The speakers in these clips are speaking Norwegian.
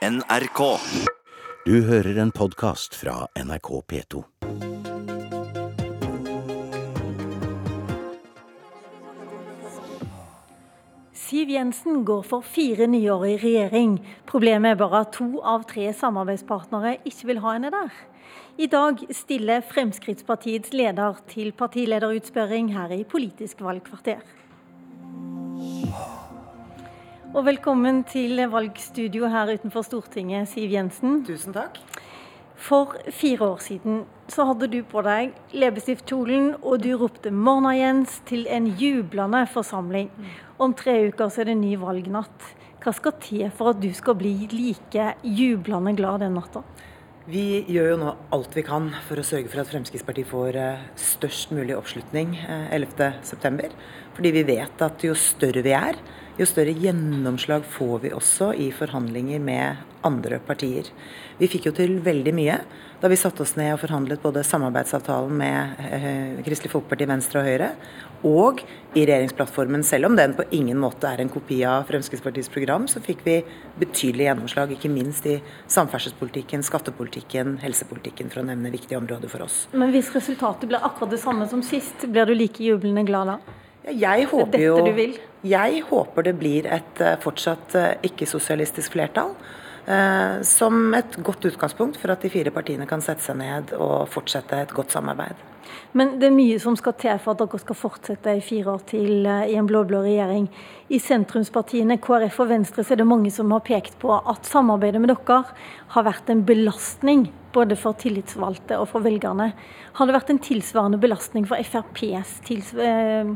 NRK. Du hører en podkast fra NRK P2. Siv Jensen går for fire nye år i regjering. Problemet er bare at to av tre samarbeidspartnere ikke vil ha henne der. I dag stiller Fremskrittspartiets leder til partilederutspørring her i Politisk valgkvarter. Og velkommen til valgstudio her utenfor Stortinget, Siv Jensen. Tusen takk. For fire år siden så hadde du på deg leppestiftkjolen, og du ropte 'Morna, Jens' til en jublende forsamling. Om tre uker så er det ny valgnatt. Hva skal til for at du skal bli like jublende glad den natta? Vi gjør jo nå alt vi kan for å sørge for at Fremskrittspartiet får eh, størst mulig oppslutning 11.9. Fordi vi vet at jo større vi er, jo større gjennomslag får vi også i forhandlinger med andre partier. Vi fikk jo til veldig mye da vi satte oss ned og forhandlet både samarbeidsavtalen med eh, Kristelig Folkeparti, Venstre og Høyre, og i regjeringsplattformen, selv om den på ingen måte er en kopi av Fremskrittspartiets program, så fikk vi betydelig gjennomslag, ikke minst i samferdselspolitikken, skattepolitikken, helsepolitikken, for å nevne viktige områder for oss. Men hvis resultatet blir akkurat det samme som sist, blir du like jublende glad da? Jeg håper, jo, jeg håper det blir et eh, fortsatt eh, ikke-sosialistisk flertall. eh, Som et godt utgangspunkt for at de fire partiene kan sette seg ned og fortsette et godt samarbeid. Men det er mye som skal til for at dere skal fortsette i fire år til eh, i en blå-blå regjering. I sentrumspartiene KrF og Venstre så er det mange som har pekt på at samarbeidet med dere har vært en belastning både for tillitsvalgte og for velgerne. Har det vært en tilsvarende belastning for FrPs eh,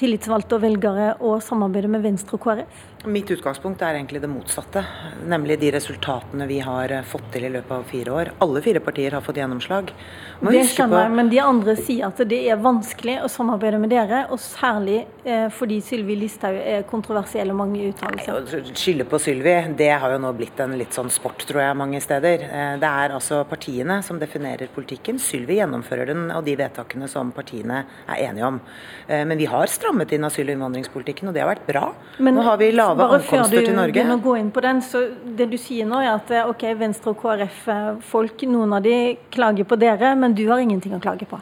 tillitsvalgte og velgere å samarbeide med Venstre og KrF? Mitt utgangspunkt er egentlig det motsatte, nemlig de resultatene vi har fått til i løpet av fire år. Alle fire partier har fått gjennomslag. Det skjønner jeg, men de andre sier at det er vanskelig å samarbeide med dere, og særlig fordi Sylvi Listhaug er kontroversiell og mange uttalelser. Skylde på Sylvi, det har jo nå blitt en litt sånn sport, tror jeg, mange steder. Eh, Det er altså partiene som definerer politikken. Sylvi gjennomfører den og de vedtakene som partiene er enige om. Eh, Men vi har strammet inn asyl- og innvandringspolitikken, og det har vært bra. Men nå har vi lave bare før ankomster du til Norge. begynner å gå inn på den, så det du sier nå er at eh, ok, Venstre og KrF-folk, noen av de klager på dere, men du har ingenting å klage på.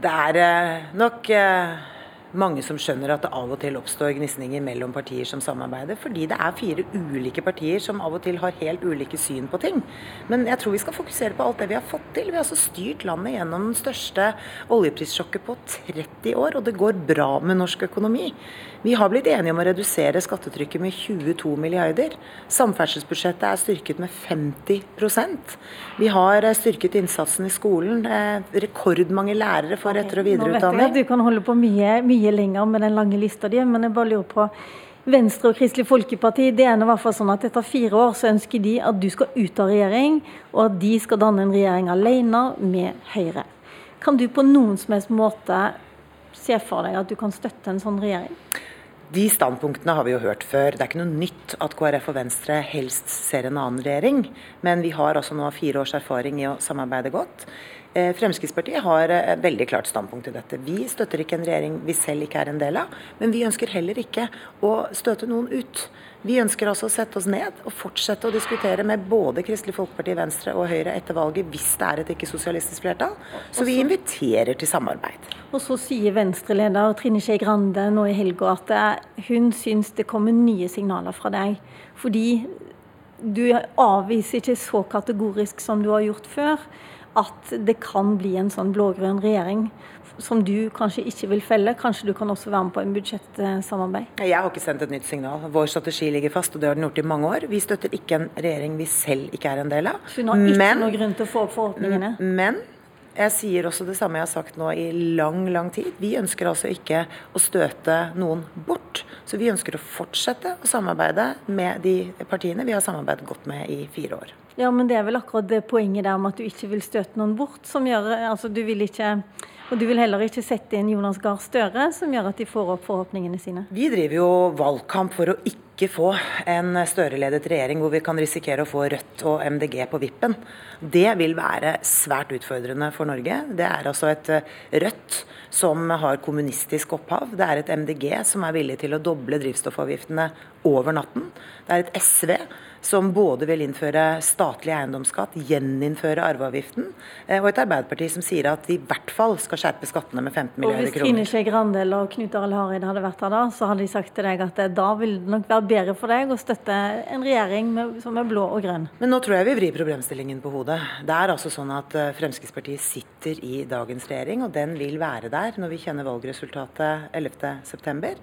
Det er eh, nok eh, mange som skjønner at det av og til oppstår gnisninger mellom partier som samarbeider, fordi det er fire ulike partier som av og til har helt ulike syn på ting. Men jeg tror vi skal fokusere på alt det vi har fått til. Vi har altså styrt landet gjennom den største oljeprissjokket på 30 år, og det går bra med norsk økonomi. Vi har blitt enige om å redusere skattetrykket med 22 milliarder. Samferdselsbudsjettet er styrket med 50% Vi har eh, styrket innsatsen i skolen. Eh, Rekordmange lærere får etter- og Nå vet jeg at du kan holde på mye, mye lenger med den lange lista di, men jeg bare lurer på Venstre og Kristelig Folkeparti det er i hvert fall sånn at etter fire år så ønsker de at du skal ut av regjering, og at de skal danne en regjering alene med Høyre. Kan du på noen som helst måte se for deg at du kan støtte en sånn regjering? De standpunktene har vi jo hørt før. Det er ikke noe nytt at KrF og Venstre helst ser en annen regjering. Men vi har altså nå fire års erfaring i å samarbeide godt. Eh, Fremskrittspartiet har eh, et veldig klart standpunkt i dette. Vi støtter ikke en regjering vi selv ikke er en del av, men vi ønsker heller ikke å støte noen ut. Vi ønsker altså å sette oss ned og fortsette å diskutere med både Kristelig Folkeparti, Venstre og Høyre etter valget hvis det er et ikke-sosialistisk flertall. Så vi inviterer til samarbeid. Og så sier Venstre-leder Trine Skei Grande nå i helga at eh, hun syns det kommer nye signaler fra deg. Fordi du avviser ikke så kategorisk som du har gjort før at det kan bli en sånn blå-grønn regjering som du kanskje ikke vil felle. Kanskje du kan også være med på en budsjettsamarbeid. Jeg har ikke sendt et nytt signal. Vår strategi ligger fast, og det har den gjort i mange år. Vi støtter ikke en regjering vi selv ikke er en del av. Så hun har ikke Men- noen grunn til å få opp forhåpningene. Men jeg sier også det samme jeg har sagt nå i lang, lang tid. Vi ønsker altså ikke å støte noen bort. Så vi ønsker å fortsette å samarbeide med de partiene vi har samarbeidet godt med i fire år. Ja, men det er vel akkurat det poenget der med at du ikke vil støte noen bort, som gjør altså du vil ikke Og du vil heller ikke sette inn Jonas Gahr Støre, som gjør at de får opp forhåpningene sine. Vi driver jo valgkamp for å ikke få en Støre-ledet regjering hvor vi kan risikere å få Rødt og MDG på vippen. Det vil være svært utfordrende for Norge. Det er altså et eh, Rødt som har kommunistisk opphav. Det er et MDG som er villig til å doble drivstoffavgiftene over natten. Det er et SV som både vil innføre statlig eiendomsskatt, gjeninnføre arveavgiften, eh, og et Arbeiderparti som sier at de i hvert fall skal skjerpe skattene med 15 milliarder kroner. Og Hvis Trine Skei Grande eller Knut Arild Hareide hadde vært her da, så hadde de sagt til deg at da vil det nok være bedre for deg å støtte en regjering med, som er blå og grønn. Men nå tror jeg vi vrir problemstillingen på hodet. Det er altså sånn at Fremskrittspartiet sitter i dagens regjering, og den vil være der når vi kjenner valgresultatet 11.9.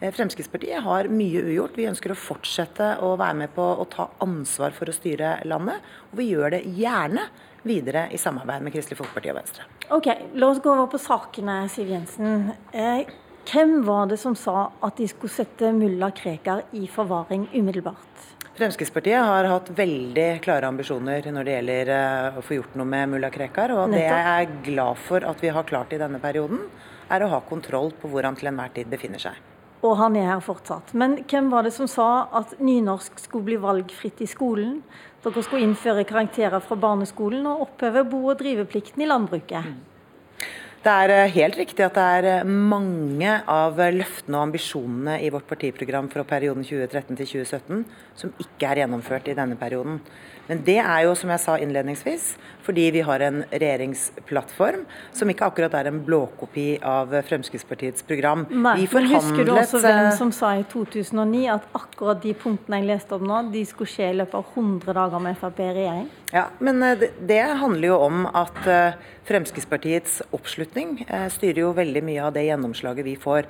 Eh, Fremskrittspartiet har mye ugjort. Vi ønsker å fortsette å være med på å ta ansvar for å styre landet. Og vi gjør det gjerne videre i samarbeid med Kristelig Folkeparti og Venstre. Ok, La oss gå over på sakene, Siv Jensen. Eh, hvem var det som sa at de skulle sette mulla Krekar i forvaring umiddelbart? Fremskrittspartiet har hatt veldig klare ambisjoner når det gjelder eh, å få gjort noe med mulla Krekar. Og det jeg er glad for at vi har klart i denne perioden, er å ha kontroll på hvor han til enhver tid befinner seg og han er her fortsatt. Men hvem var det som sa at nynorsk skulle bli valgfritt i skolen? Dere skulle innføre karakterer fra barneskolen og oppheve bo- og driveplikten i landbruket. Det er eh, helt riktig at det er eh, mange av løftene og ambisjonene i vårt partiprogram fra perioden 2013 til 2017 som ikke er gjennomført i denne perioden. Men det er jo, som jeg sa innledningsvis, fordi vi har en regjeringsplattform som ikke akkurat er en blåkopi av Fremskrittspartiets program. Nei, men Husker du også hvem som sa i 2009 at akkurat de punktene jeg leste om nå, de skulle skje i løpet av 100 dager med Frp i regjering? Ja, men eh, det, handler jo om at eh, Fremskrittspartiets oppslutning eh, styrer jo veldig mye av det gjennomslaget vi får.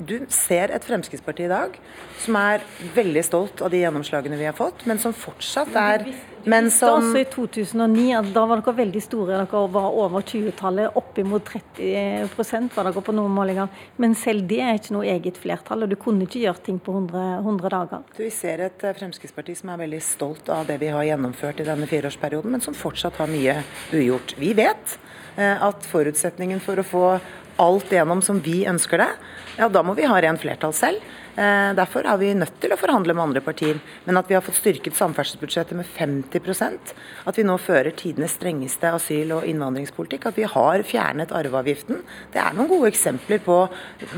Du ser et Fremskrittsparti i dag som er veldig stolt av de gjennomslagene vi har fått, men som fortsatt er men som også i 2009 at da var dere veldig store. Dere var over 20-tallet. Oppimot 30% var dere på noen målinger. Men selv det er ikke noe eget flertall, og du kunne ikke gjøre ting på 100, 100 dager. Du, vi ser et eh, Fremskrittsparti som er veldig stolt av det vi har gjennomført i denne fireårsperioden, men som fortsatt har mye ugjort. Vi vet eh, at forutsetningen for å få alt gjennom som vi ønsker det, ja da må vi ha rent flertall selv. Eh, derfor er vi nødt til å forhandle med andre partier. Men at vi har fått styrket samferdselsbudsjettet med 50% at vi nå fører tidenes strengeste asyl- og innvandringspolitikk, at vi har fjernet arveavgiften. Det er noen gode eksempler på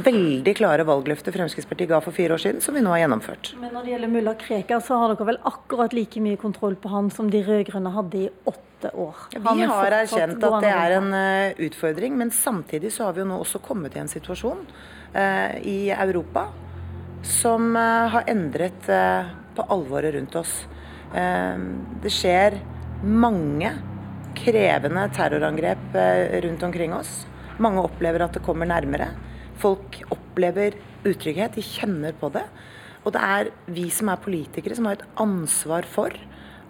veldig klare valgløfter Fremskrittspartiet ga for fire år siden, som vi nå har gjennomført. Men når det gjelder mulla Krekar, så har dere vel akkurat like mye kontroll på han som de rød-grønne hadde i åtte år? vi har erkjent at det er en uh, utfordring, men samtidig så har vi jo nå også kommet i en situasjon uh, i Europa som eh, har endret eh, på alvoret rundt oss. Eh, det skjer mange krevende terrorangrep rundt omkring oss. Mange opplever at det kommer nærmere. Folk opplever utrygghet, de kjenner på det. Og det er vi som er politikere som har et ansvar for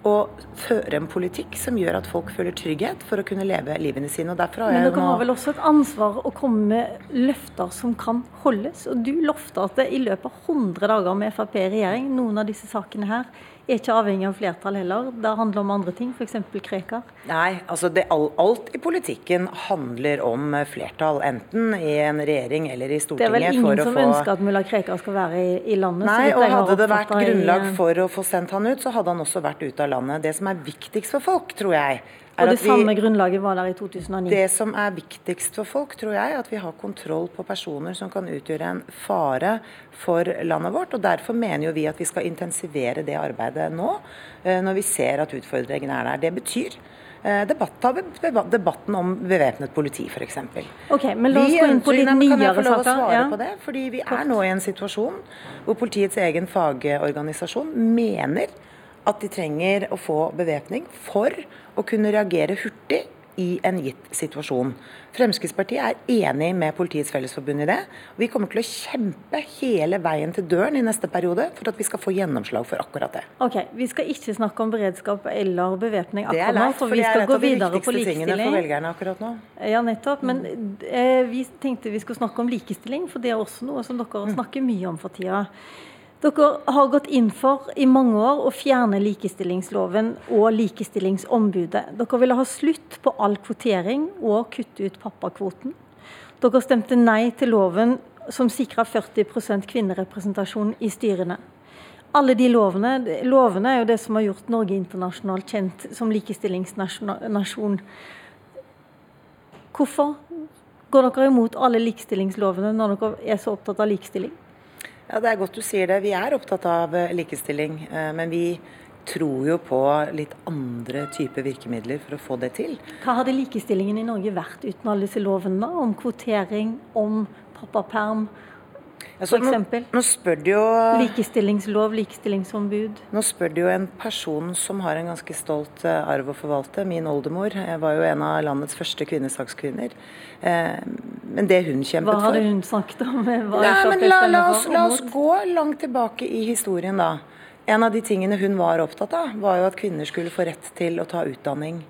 å føre en politikk som gjør at folk føler trygghet for å kunne leve livene sine. Men dere har vel også et ansvar å komme med løfter som kan holdes? Og du lovte at i løpet av 100 dager med Frp i regjering, noen av disse sakene her, er ikke avhengig av flertall heller. Det handler om andre ting, f.eks. Krekar? Nei, altså det, alt i politikken handler om flertall. Enten i en regjering eller i Stortinget. Det er vel ingen som få... ønsker at mulla Krekar skal være i, i landet? Nei, og hadde det vært grunnlag for å få sendt han ut, så hadde han også vært ute av landet. Det som er viktigst for folk, tror jeg, og det samme grunnlaget var der i 2009? Det som er viktigst for folk, tror jeg, at vi har kontroll på personer som kan utgjøre en fare for landet vårt. og Derfor mener jo vi at vi skal intensivere det arbeidet nå, eh, når vi ser at utfordringene er der. Det betyr eh, debatten om bevæpnet politi, f.eks. Okay, men la oss gå inn på litt nyere saker. Ja. På det, fordi vi er nå i en situasjon hvor politiets egen fagorganisasjon mener at de trenger å få bevæpning for å kunne reagere hurtig i en gitt situasjon. Fremskrittspartiet er enig med Politiets Fellesforbund i det. Vi kommer til å kjempe hele veien til døren i neste periode for at vi skal få gjennomslag for akkurat det. Ok, Vi skal ikke snakke om beredskap eller bevæpning akkurat nå, for vi skal gå videre på likestilling. Det er et av de viktigste tingene for velgerne akkurat nå. Ja, nettopp. Men eh, vi tenkte vi skulle snakke om likestilling, for det er også noe som dere mm. snakker mye om for tida. Dere har gått inn for i mange år å fjerne likestillingsloven og likestillingsombudet. Dere ville ha slutt på all kvotering og kutte ut pappakvoten. Dere stemte nei til loven som sikra 40% kvinnerepresentasjon i styrene. Alle de lovene, lovene er jo det som har gjort Norge internasjonalt kjent som likestillingsnasjon. Hvorfor går dere imot alle likestillingslovene når dere er så opptatt av likestilling? Ja, Det er godt du sier det. Vi er opptatt av eh, likestilling. Eh, men vi tror jo på litt andre typer virkemidler for å få det til. Hva hadde likestillingen i Norge vært uten alle disse lovene om kvotering, om pappaperm? Altså, nå, nå, spør du jo Likestillingslov, likestillingsombud. Nå spør du jo en person som har en ganske stolt uh, arv å forvalte. Min oldemor jeg var jo en av landets første kvinnesakskvinner. Uh, men det hun kjempet for Hva hadde hun sagt om? Hva Nei, men la, la, oss, la oss gå langt tilbake i historien, da. En av de tingene hun var opptatt av, var jo at kvinner skulle få rett til å ta utdanning.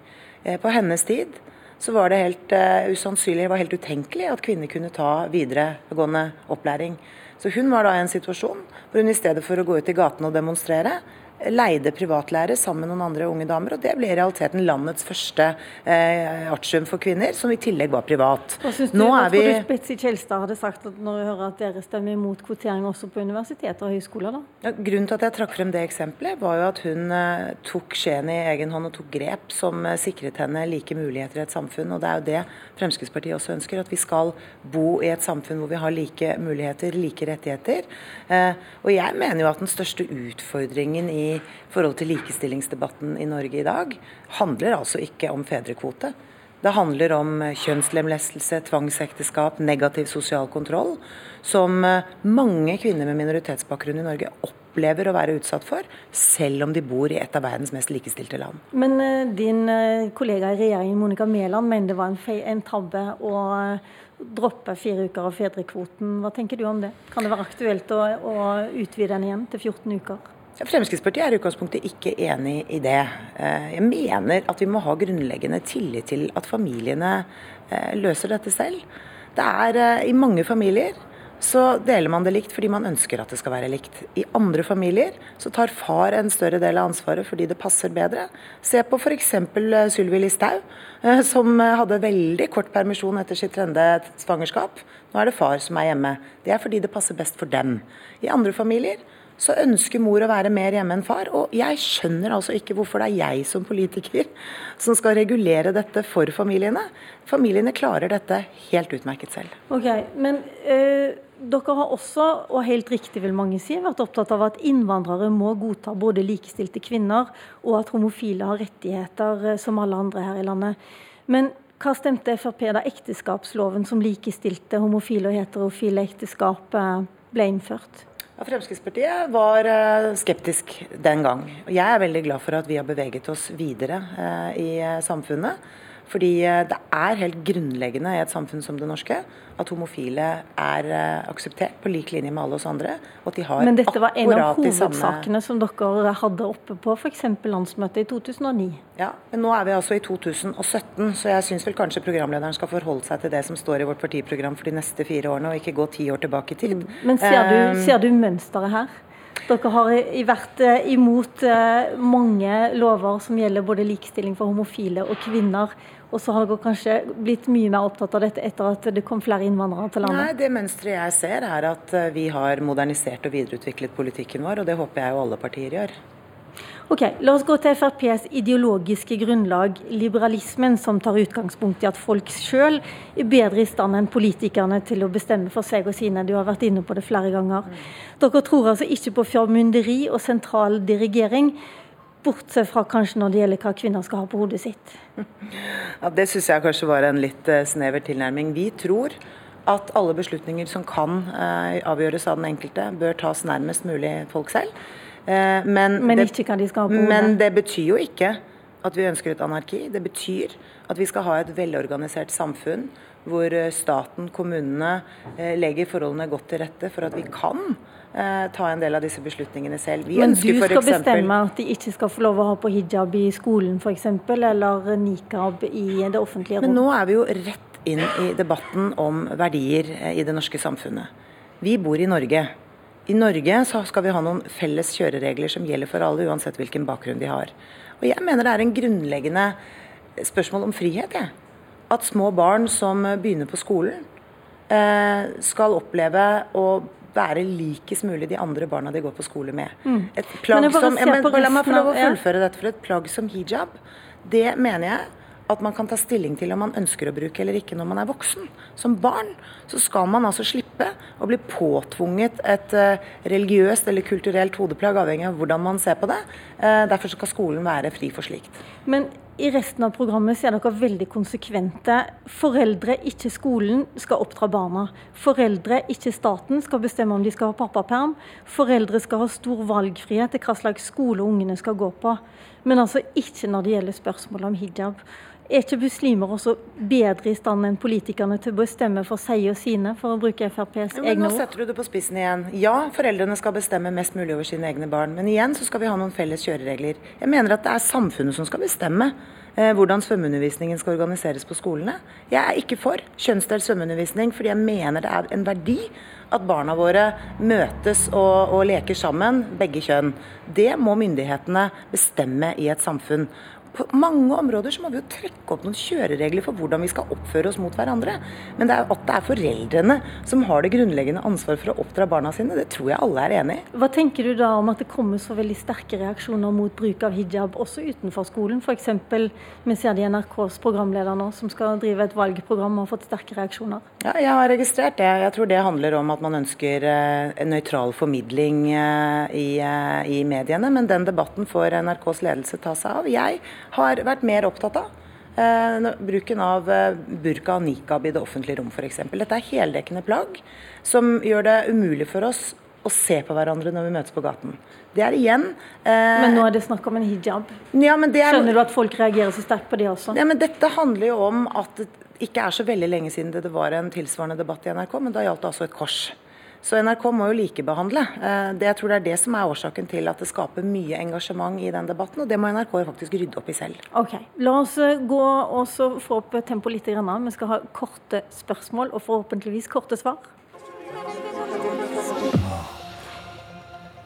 På hennes tid så var det helt uh, usannsynlig, det var helt utenkelig at kvinner kunne ta videregående opplæring. Så hun var da i en situasjon hvor hun i stedet for å gå ut i gatene og demonstrere, leide privatlærer sammen med noen andre unge damer. og Det ble i realiteten landets første eh, artium for kvinner, som i tillegg var privat. Hva syns du, tror du Betzy Kjelstad hadde sagt når du hører at dere stemmer imot kvotering også på universiteter og høyskoler? da? Ja, grunnen til at jeg trakk frem det eksempelet, var jo at hun eh, tok skjeen i egen hånd og tok grep som eh, sikret henne like muligheter i et samfunn. og Det er jo det Fremskrittspartiet også ønsker, at vi skal bo i et samfunn hvor vi har like muligheter, like rettigheter. Eh, og jeg mener jo at den største utfordringen i forhold til likestillingsdebatten i Norge i dag, handler altså ikke om fedrekvote. Det handler om kjønnslemlestelse, tvangsekteskap, negativ sosial kontroll, som eh, mange kvinner med minoritetsbakgrunn i Norge opplever å være utsatt for, selv om de bor i et av verdens mest likestilte land. Men uh, din kollega i regjeringen, Monica Mæland, mener det var en, en tabbe å droppe fire uker av fedrekvoten. Hva tenker du om det? Kan det være aktuelt å, å utvide den igjen til 14 uker? Fremskrittspartiet er i utgangspunktet ikke enig i det. Eh, jeg mener at vi må ha grunnleggende tillit til at familiene eh, løser dette selv. Det er eh, I mange familier så deler man det likt fordi man ønsker at det skal være likt. I andre familier så tar far en større del av ansvaret fordi det passer bedre. Se på f.eks. Sylvi Listhaug, som hadde veldig kort permisjon etter sitt tredje svangerskap. Nå er det far som er hjemme. Det er fordi det passer best for dem. I andre familier så ønsker mor å være mer hjemme enn far. Og jeg skjønner altså ikke hvorfor det er jeg som politiker som skal regulere dette for familiene. Familiene klarer dette helt utmerket selv. Ok, Men øh, dere har også, og helt riktig vil mange si, vært opptatt av at innvandrere må godta både likestilte kvinner og at homofile har rettigheter eh, som alle andre her i landet. Men hva stemte Frp da ekteskapsloven som likestilte homofile og heterofile ekteskap eh, ble innført? Fremskrittspartiet var eh, skeptisk den gang. Jeg er veldig glad for at vi har beveget oss videre eh, i eh, samfunnet. Fordi det er helt grunnleggende i et samfunn som det norske at homofile er akseptert på lik linje med alle oss andre. Og at de har Men dette var en av hovedsakene som dere hadde oppe på f.eks. landsmøtet i 2009? Ja, men nå er vi altså i 2017, så jeg syns vel kanskje programlederen skal forholde seg til det som står i vårt partiprogram for de neste fire årene, og ikke gå ti år tilbake i tid. Men ser du, ser du mønsteret her? Dere har vært eh, imot eh, mange lover som gjelder både likestilling for homofile og kvinner. Og så har dere kanskje blitt mye mer opptatt av dette etter at det kom flere innvandrere til landet? Nei, Det mønsteret jeg ser er at eh, vi har modernisert og videreutviklet politikken vår, og det håper jeg jo alle partier gjør. Ok, La oss gå til FrPs ideologiske grunnlag, liberalismen, som tar utgangspunkt i at folk sjøl er bedre i stand enn politikerne til å bestemme for seg og sine. Du har vært inne på det flere ganger. Dere tror altså ikke på formynderi og sentral dirigering. Bortsett fra kanskje når det gjelder hva kvinner skal ha på hodet sitt. Ja, Det syns jeg kanskje var en litt eh, snever tilnærming. Vi tror at alle beslutninger som kan eh, avgjøres av den enkelte, bør tas nærmest mulig folk selv. Eh, men, men, det, men det betyr jo ikke at vi ønsker et anarki. Det betyr at vi skal ha et velorganisert samfunn hvor eh, staten, kommunene eh, legger forholdene godt til rette for at vi kan ta en del av disse beslutningene selv. Vi Men du skal eksempel, bestemme at de ikke skal få lov å ha på hijab i skolen f.eks., eller nikab i det offentlige rom? Men nå er vi jo rett inn i debatten om verdier i det norske samfunnet. Vi bor i Norge. I Norge så skal vi ha noen felles kjøreregler som gjelder for alle, uansett hvilken bakgrunn de har. Og Jeg mener det er en grunnleggende spørsmål om frihet. Jeg. At små barn som begynner på skolen, eh, skal oppleve å være likest mulig de andre barna de går på skole med. Mm. Et plagg som, ja, men, La meg få lov å fullføre dette. For et plagg som hijab, det mener jeg at man kan ta stilling til om man ønsker å bruke eller ikke når man er voksen. Som barn så skal man altså slippe å bli påtvunget et uh, religiøst eller kulturelt hodeplagg, avhengig av hvordan man ser på det. Uh, derfor skal skolen være fri for slikt. Men i resten av programmet så er dere veldig konsekvente. Foreldre, ikke skolen, skal oppdra barna. Foreldre, ikke staten, skal bestemme om de skal ha pappaperm. Foreldre skal ha stor valgfrihet til hva slags skole ungene skal gå på. Men altså ikke når det gjelder spørsmålet om hijab. Er ikke muslimer også bedre i stand enn politikerne til å bestemme for seg og sine, for å bruke FrPs ja, egne ord? Nå setter du det på spissen igjen. Ja, foreldrene skal bestemme mest mulig over sine egne barn. Men igjen så skal vi ha noen felles kjøreregler. Jeg mener at det er samfunnet som skal bestemme eh, hvordan svømmeundervisningen skal organiseres på skolene. Jeg er ikke for kjønnsdelt svømmeundervisning, fordi jeg mener det er en verdi at barna våre møtes og, og leker sammen, begge kjønn. Det må myndighetene bestemme i et samfunn på mange områder så må vi jo trekke opp noen kjøreregler for hvordan vi skal oppføre oss mot hverandre. Men det er at det er foreldrene som har det grunnleggende ansvar for å oppdra barna sine, det tror jeg alle er enig i. Hva tenker du da om at det kommer så veldig sterke reaksjoner mot bruk av hijab også utenfor skolen? F.eks. vi ser det i NRKs programleder nå, som skal drive et valgprogram og har fått sterke reaksjoner. Ja, jeg har registrert det. Jeg tror det handler om at man ønsker eh, en nøytral formidling eh, i, eh, i mediene, men den debatten får NRKs ledelse ta seg av. Jeg har vært mer opptatt av. Eh, bruken av eh, burka og nikab i det offentlige rom f.eks. Dette er heldekkende plagg som gjør det umulig for oss å se på hverandre når vi møtes på gaten. Det er igjen eh, Men nå er det snakk om en hijab. Ja, er, Skjønner du at folk reagerer så sterkt på det også? Ja, men Dette handler jo om at det ikke er så veldig lenge siden det var en tilsvarende debatt i NRK, men da gjaldt det altså et kors. Så NRK må jo likebehandle. Eh, det, jeg tror det er det som er årsaken til at det skaper mye engasjement i den debatten, og det må NRK faktisk rydde opp i selv. Ok, La oss eh, gå og få opp tempoet litt. Vi skal ha korte spørsmål og forhåpentligvis korte svar.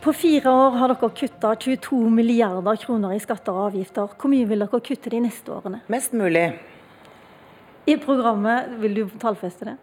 På fire år har dere kutta 22 milliarder kroner i skatter og avgifter. Hvor mye vil dere kutte de neste årene? Mest mulig. I programmet vil du tallfeste det?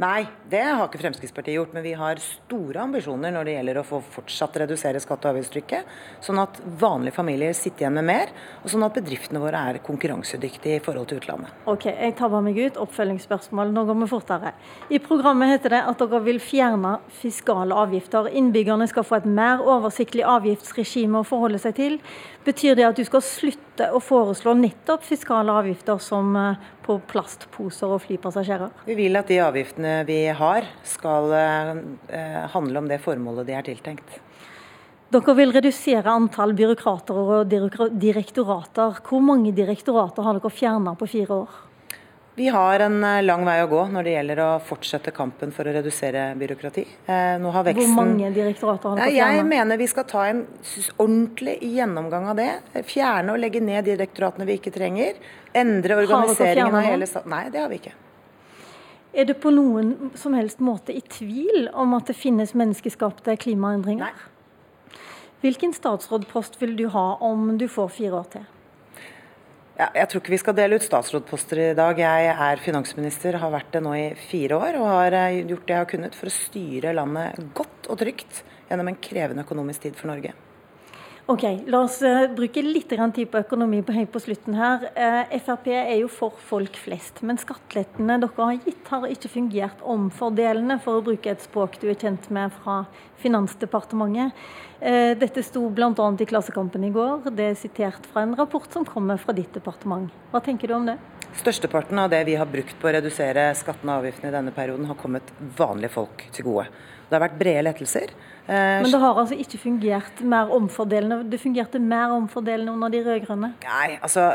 Nei, det har ikke Fremskrittspartiet gjort. Men vi har store ambisjoner når det gjelder å få fortsatt redusere skatte- og avgiftstrykket. Sånn at vanlige familier sitter igjen med mer, og sånn at bedriftene våre er konkurransedyktige i forhold til utlandet. Ok, jeg tabber meg ut. Oppfølgingsspørsmål. Nå går vi fortere. I programmet heter det at dere vil fjerne fiskale avgifter. Innbyggerne skal få et mer oversiktlig avgiftsregime å forholde seg til. Betyr det at du skal slutte å foreslå nettopp fiskale avgifter som eh, på plastposer og flypassasjerer? Vi vil at de avgiftene vi har skal eh, handle om det formålet de er tiltenkt. Dere vil redusere antall byråkrater og direktorater. Hvor mange direktorater har dere fjerna på fire år? Vi har en eh, lang vei å gå når det gjelder å fortsette kampen for å redusere byråkrati. Eh, veksten... Hvor mange direktorater har dere fjernet? Jeg mener vi skal ta en ordentlig gjennomgang av det. Fjerne og legge ned direktoratene vi ikke trenger. Endre organiseringen av hele staten. Nei, det har vi ikke. Er det på noen som helst måte i tvil om at det finnes menneskeskapte klimaendringer? Nei. Hvilken statsrådpost vil du ha om du får fire år til? Ja, jeg tror ikke vi skal dele ut statsrådposter i dag. Jeg er finansminister, har vært det nå i fire år og har eh, gjort det jeg har kunnet for å styre landet godt og trygt gjennom en krevende økonomisk tid for Norge. Ok, La oss uh, bruke litt tid på økonomi på på slutten her. Uh, Frp er jo for folk flest, men skattelettene dere har gitt, har ikke fungert omfordelende, for å bruke et språk du er kjent med fra Finansdepartementet. Uh, dette sto bl.a. i Klassekampen i går. Det er sitert fra en rapport som kommer fra ditt departement. Hva tenker du om det? Størsteparten av det vi har brukt på å redusere skattene og avgiftene i denne perioden, har kommet vanlige folk til gode. Det har vært brede lettelser. Eh, Men det har altså ikke fungert mer omfordelende? Det fungerte mer omfordelende under de rød-grønne? Nei, altså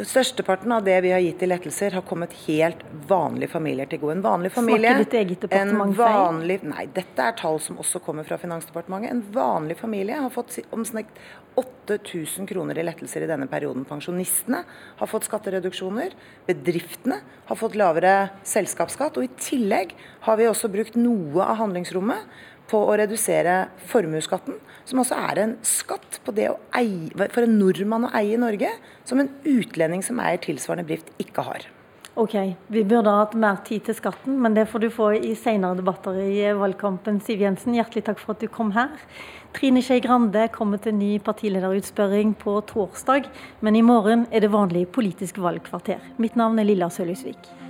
Størsteparten av det vi har gitt i lettelser, har kommet helt vanlige familier til gode. En vanlig familie Snakker ditt eget departement vanlig, Nei, dette er tall som også kommer fra Finansdepartementet. En vanlig familie har fått omsnakket 8000 kroner i lettelser i denne perioden. Pensjonistene har fått skattereduksjoner. Bedriftene har fått lavere selskapsskatt. Og i tillegg har vi også brukt noe av handlingsrommet på å redusere formuesskatten, som også er en skatt på det å eie, for en nordmann å eie i Norge, som en utlending som eier tilsvarende bedrift, ikke har. Ok, vi burde hatt mer tid til skatten, men det får du få i senere debatter i valgkampen. Siv Jensen, hjertelig takk for at du kom her. Trine Skei Grande kommer til ny partilederutspørring på torsdag, men i morgen er det vanlig politisk valgkvarter. Mitt navn er Lilla Sølhusvik.